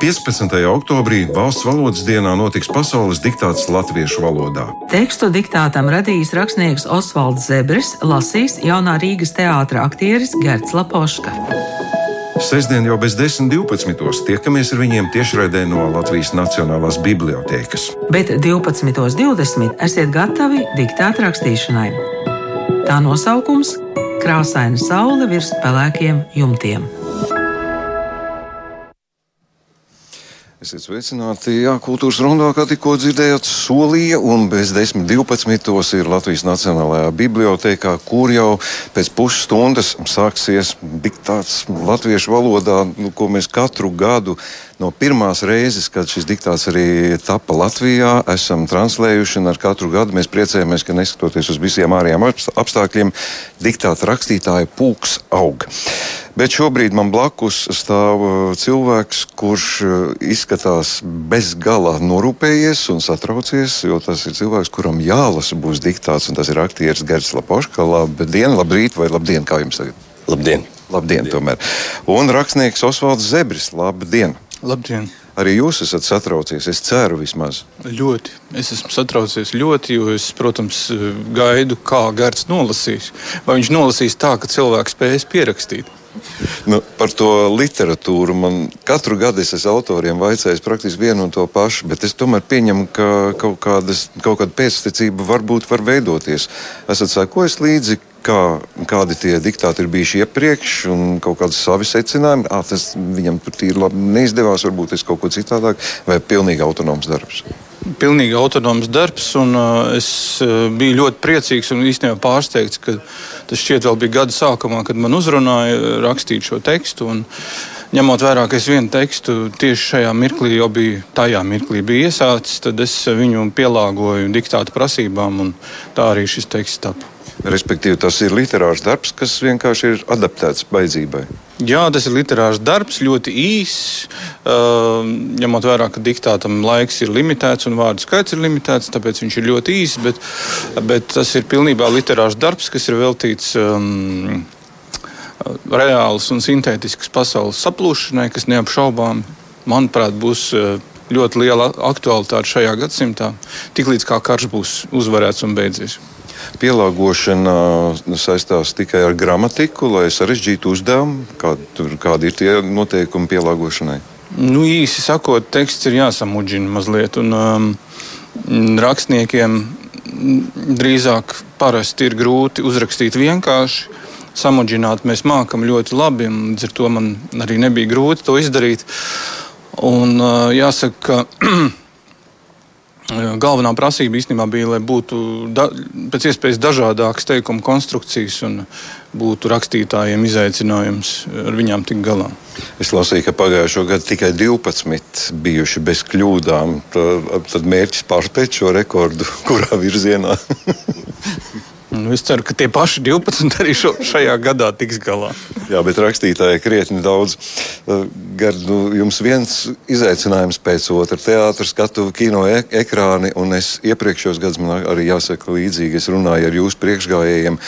15. oktobrī valsts valodas dienā notiks pasaules diktāts latviešu valodā. Tekstu diktātam radījis rakstnieks Osvalds Zebris, lasīs jaunā Rīgas teātra aktieris Gerts Lapoška. Sestdien jau bez 10.12. tiekamies ar viņiem tiešraidē no Latvijas Nacionālās Bibliotēkas. Bet 12.20. esiet gatavi diktāta rakstīšanai. Tā nosaukums - Krāsaina saule virs pelēkiem jumtiem. Esiet sveicināti. Jā, kultūras rundā, kā tikko dzirdējāt, solīja, un bez 10.12. ir Latvijas Nacionālajā bibliotekā, kur jau pēc pusstundas sāksies diktāts latviešu valodā, nu, ko mēs katru gadu no pirmās reizes, kad šis diktāts arī tapa Latvijā, esam translējuši, un ar katru gadu mēs priecājamies, ka neskatoties uz visiem ārējiem apstākļiem, diktāta rakstītāja pulks aug. Bet šobrīd man blakus stāv uh, cilvēks, kurš uh, izskatās bezgalā norūpējies un satraucies, jo tas ir cilvēks, kuram jālasa būs diktāts, un tas ir aktieris Gerts Lapoška. Labdien, labrīt, vai labdien, kā jums tagad? Labdien! Labdien, tomēr. Un rakstnieks Osvalds Zebris. Labdien! Labdien! Arī jūs esat satraucies, es ceru, vismaz. Ļoti. Es esmu satraucies ļoti, jo es, protams, gaidu, kā Gārds nolasīs. Vai viņš nolasīs tā, ka cilvēks spēs pierakstīt? Nu, par to literatūru man katru gadu es esmu autoriem vaicājis praktiski vienu un to pašu, bet es tomēr pieņemu, ka kaut, kādas, kaut kāda pēctecība varbūt var veidoties. Esat sekojis līdzi, kā, kādi tie diktāti ir bijuši iepriekš, un kaut kādi savi secinājumi. À, tas viņam tur tīri labi neizdevās, varbūt tas kaut ko citādāk, vai pilnīgi autonoms darbs. Pilnīgi autonoms darbs, un uh, es uh, biju ļoti priecīgs un īstenībā pārsteigts, ka tas šķiet vēl bija gada sākumā, kad man uzrunāja rakstīt šo tekstu. Un, ņemot vērā, ka es vienu tekstu tieši šajā mirklī jau biju, tajā mirklī biju iesācis, tad es viņu pielāgoju diktāta prasībām, un tā arī šis teksts tapu. Respektīvi, tas ir literārs darbs, kas vienkārši ir adaptēts baidzībai. Jā, tas ir literārs darbs, ļoti īss. Uh, ņemot vērā, ka diktātam laiks ir limitēts un vārdu skaits ir limitēts, tāpēc viņš ir ļoti īss. Bet, bet tas ir pilnībā literārs darbs, kas ir veltīts um, reāls un sintētisks pasaules saplūšanai, kas neapšaubām, manuprāt, būs. Uh, Ļoti liela aktualitāte šajā gadsimtā, tiklīdz kā karš būs uzvarēts un beidzies pielāgošana saistās tikai ar gramatiku, lai sarežģītu uzdevumu? Kādi, kādi ir tie noteikumi pielāgošanai? Nu, īsi sakot, teksts ir jāsamudžina mazliet. Un, um, rakstniekiem drīzāk parasti ir grūti uzrakstīt vienkārši. Samudžināt mēs mākam ļoti labi, un līdz ar to man arī nebija grūti to izdarīt. Un, uh, jāsaka, ka Galvenā prasība īstenībā bija, lai būtu da, pēc iespējas dažādākas teikuma konstrukcijas un būtu rakstītājiem izaicinājums ar viņām tikt galā. Es lasīju, ka pagājušo gadu tikai 12 bijuši bez kļūdām. Tad mērķis pārspēt šo rekordu, kurā virzienā? Nu, es ceru, ka tie paši 12 arī šo, šajā gadā tiks galā. Jā, bet rakstītāji krietni daudz. Gar, nu, jums viens izaicinājums pēc otra - teātris, skatu, kino e ekrāni. Es iepriekšējos gados man arī jāsaka līdzīgi. Es runāju ar jūsu priekšgājējiem,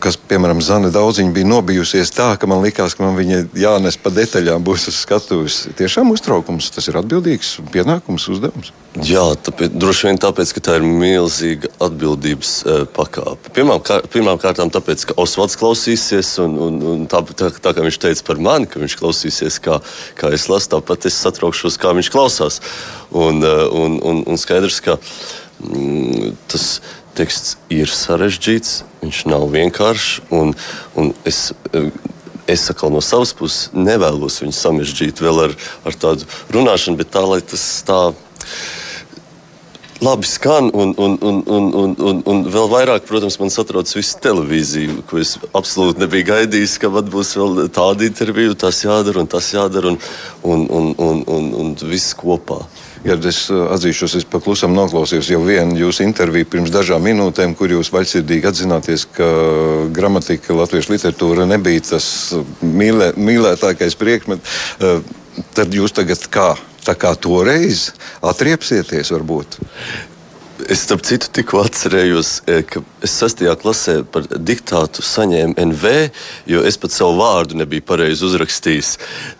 kas, piemēram, Zana Daudziņa bija nobijusies tā, ka man likās, ka man viņa jānes pa detaļām būs uz skatuves. Tiešām uztraukums, tas ir atbildīgs pienākums, uzdevums. Jā, tāpēc, droši vien tāpēc, ka tā ir milzīga atbildības uh, pakāpe. Pirmkārt, tāpēc, ka Osvalds klausīsies, un, un, un tā, tā, tā kā viņš teica par mani, ka viņš klausīsies, kā, kā es lasu, tāpat es satraukšos, kā viņš klausās. Un, uh, un, un, un skaidrs, ka mm, tas teksts ir sarežģīts, viņš nav vienkāršs. Un, un es, uh, es atkal no savas puses nevēlos viņu samežģīt vēl ar, ar tādu runāšanu, bet tā, lai tas tā labi skan, un, un, un, un, un, un, un vēl vairāk, protams, man satrauc visu televīziju, ko es absolūti nebiju gaidījis, ka būs vēl tāda intervija, tas jādara un tas jādara, un, un, un, un, un, un viss kopā. Ja es uh, atzīšos, es paklusam noklausījos jau vienu jūsu interviju pirms dažām minūtēm, kur jūs vaļsirdīgi atzināties, ka gramatika latviešu literatūra nebija tas mīlē, mīlētākais priekšmets. Uh, tad jūs tagad kā? Tā kā toreiz atriepsieties, varbūt? Es starp citu tikko atcerējos, e, ka es sastajā klasē par diktātu saņēmu NV, jo es pat savu vārdu nebiju pareizi uzrakstījis.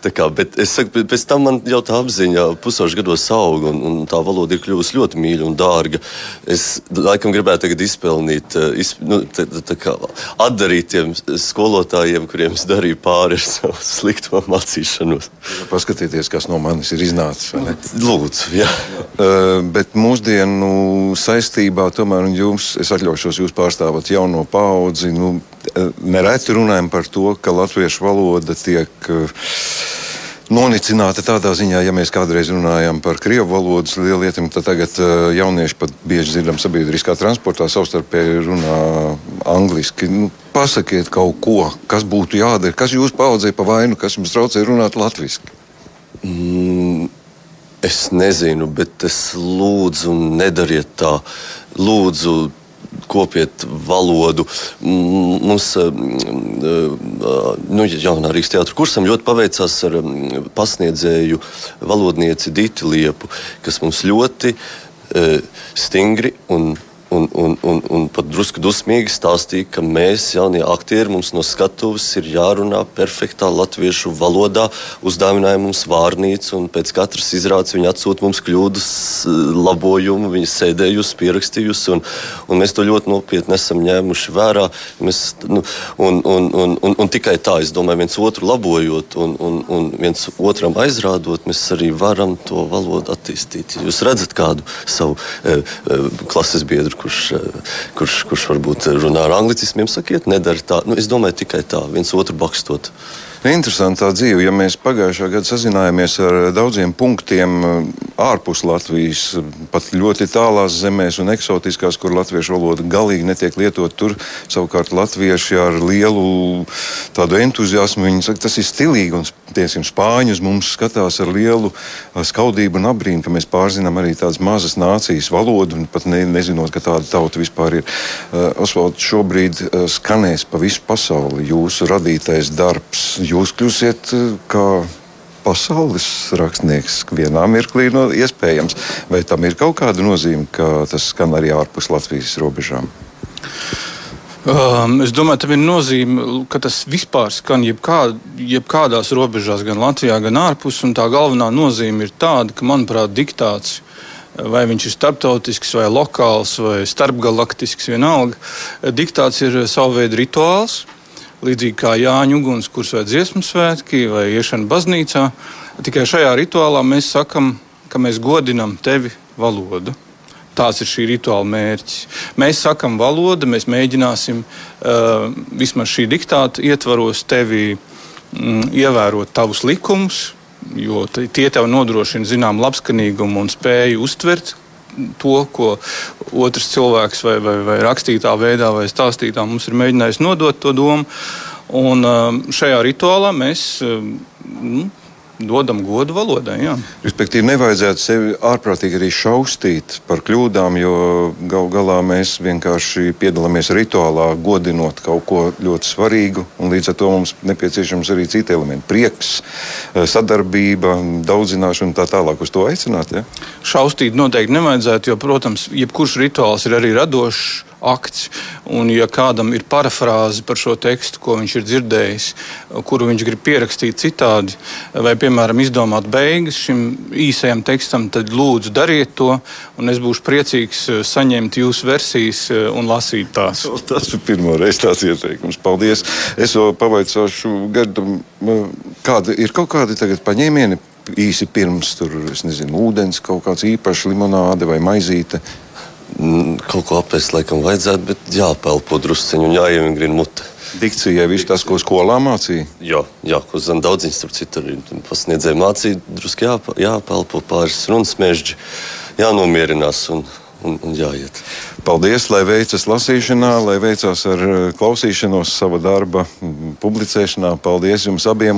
Tā kā, bet es saku, pēc tam man jau tā apziņa pusaušu gados auga, un, un tā valoda ir kļuvusi ļoti mīļa un dārga. Es laikam gribētu tagad izpelnīt, e, izp, nu, tā, tā kā, atdarīt tiem skolotājiem, kuriem es darīju pāri ar savu slikto mācīšanos. Paskatieties, kas no manis ir iznācis. Lūdzu, jā. Uh, bet mūsdienu saistībā, tomēr jums, es atļaušos jūs pārstāvat jauno paudzi. Nu, nereti runājam par to, ka latviešu valoda tiek. Nonicināta tādā ziņā, ja mēs kādreiz runājām par krievu valodas lielietim, tad tagad jaunieši pat bieži dzirdam sabiedriskā transportā savstarpēji runā angliski. Nu, pasakiet kaut ko, kas būtu jādara, kas jūs paudzē pa vainu, kas jums traucē runāt latviešu. Mm, Es nezinu, bet es lūdzu, nedariet tā. Lūdzu, kopiet valodu. Mums, nu, jaunā Rīgas teātros kursam ļoti paveicās ar pasniedzēju valodnieci Dīti Liepu, kas mums ļoti stingri un Un, un, un, un pat drusku dusmīgi stāstīja, ka mēs, jaunie aktieri, mums no skatuves ir jārunā perfektā latviešu valodā, uzdāvināja mums vārnīcu, un pēc katras izrādes viņa atsūta mums kļūdas eh, labojumu, viņa sēdējusi, pierakstījusi, un, un mēs to ļoti nopietni esam ņēmuši vērā. Mēs, nu, un, un, un, un, un tikai tā, es domāju, viens otru labojot un, un, un viens otram aizrādot, mēs arī varam to valodu attīstīt. Jūs redzat kādu savu e, e, klases biedru, kurš, eh, kurš, kurš varbūt runā ar anglicismiem, sakiet, nedara tā. Nu, es domāju, tikai tā, viens otru bakstot. Interesantā dzīve. Ja mēs pagājušā gada sazinājāmies ar daudziem punktiem eh, ārpus Latvijas, pat ļoti tālās zemēs un eksotiskās, kur latviešu valoda galīgi netiek lietot, tur savukārt latvieši ar lielu tādu entuziasmu, viņi saka, tas ir stilīgi un tiesim, spāņus mums skatās ar lielu eh, skaudību un abrīnu, ka mēs pārzinām arī tādas mazas nācijas valodu un pat ne, nezinot, ka tāda tauta vispār ir. Osvalds, šobrīd skanēs pa visu pasauli jūsu radītais darbs jūs kļūsiet eh, kā pasaules rakstnieks vienā mirklī no iespējams. Vai tam ir kaut kāda nozīme, ka tas skan arī ārpus Latvijas robežām? Um, es domāju, tam ir nozīme, ka tas vispār skan jebkā, jebkādās robežās, gan Latvijā, gan ārpus. Tā galvenā nozīme ir tāda, ka, manuprāt, diktāts, vai viņš ir starptautisks, vai lokāls, vai starpgalaktisks, vienalga, diktāts ir savu veidu rituāls. Uh, līdzīgi kā Jāņa ugunskurs vai dziesmu svētki vai iešana baznīcā. Tikai šajā rituālā mēs sakam, ka mēs godinam tevi valodu. Tāds ir šī rituāla mērķis. Mēs sakam, valoda, mēs mēģināsim uh, vismaz šī diktāta ietvaros tevi mm, ievērot tavus likumus, jo tie tev nodrošina zinām labskanīgumu un spēju uztvert to, ko otrs cilvēks vai, vai, vai rakstītā veidā vai stāstītā mums ir mēģinājis nodot to domu. Un um, šajā rituālā mēs um, nu, dodam godu valodai. Jā. Respektīvi, nevajadzētu sevi ārprātīgi arī šausmīt par kļūdām, jo gal galā mēs vienkārši piedalāmies rituālā, godinot kaut ko ļoti svarīgu. Līdz ar to mums nepieciešams arī citi elementi - prieks, eh, sadarbība, daudzināšana un tā tālāk. Uz to aicināt. Ja? Šausmīt noteikti nevajadzētu, jo, protams, jebkurš rituāls ir arī radošs akts. Un, ja kādam ir parafrāze par šo tekstu, ko viņš ir dzirdējis, kuru viņš grib pierakstīt citādi, vai, piemēram, izdomāt beigas šim īsajam tekstam, tad lūdzu dariet to, un es būšu priecīgs eh, saņemt jūsu versijas eh, un lasīt tās. Tas ir pirmo reizi tāds ieteikums. Paldies! Es vēl pavaicāšu Gardam, kāda ir kaut kādi tagad paņēmieni īsi pirms tur, nezinu, ūdens, kaut kāds īpašs limonāde vai maizīte. Mm, kaut ko apēst, laikam, vajadzētu, bet jāpelpo drusciņu un jāievingrina mute. Dikcijai viss tas, ko skolā mācīja? Jā, jā ko zina daudziņš, starp citu, arī pasniedzēja mācīja, drusku jā, jāpelpo pāris runas mežģi, jānomierinās un, un, un jāiet. Paldies, lai veicas lasīšanā, lai veicās ar klausīšanos sava darba publicēšanā. Paldies jums abiem!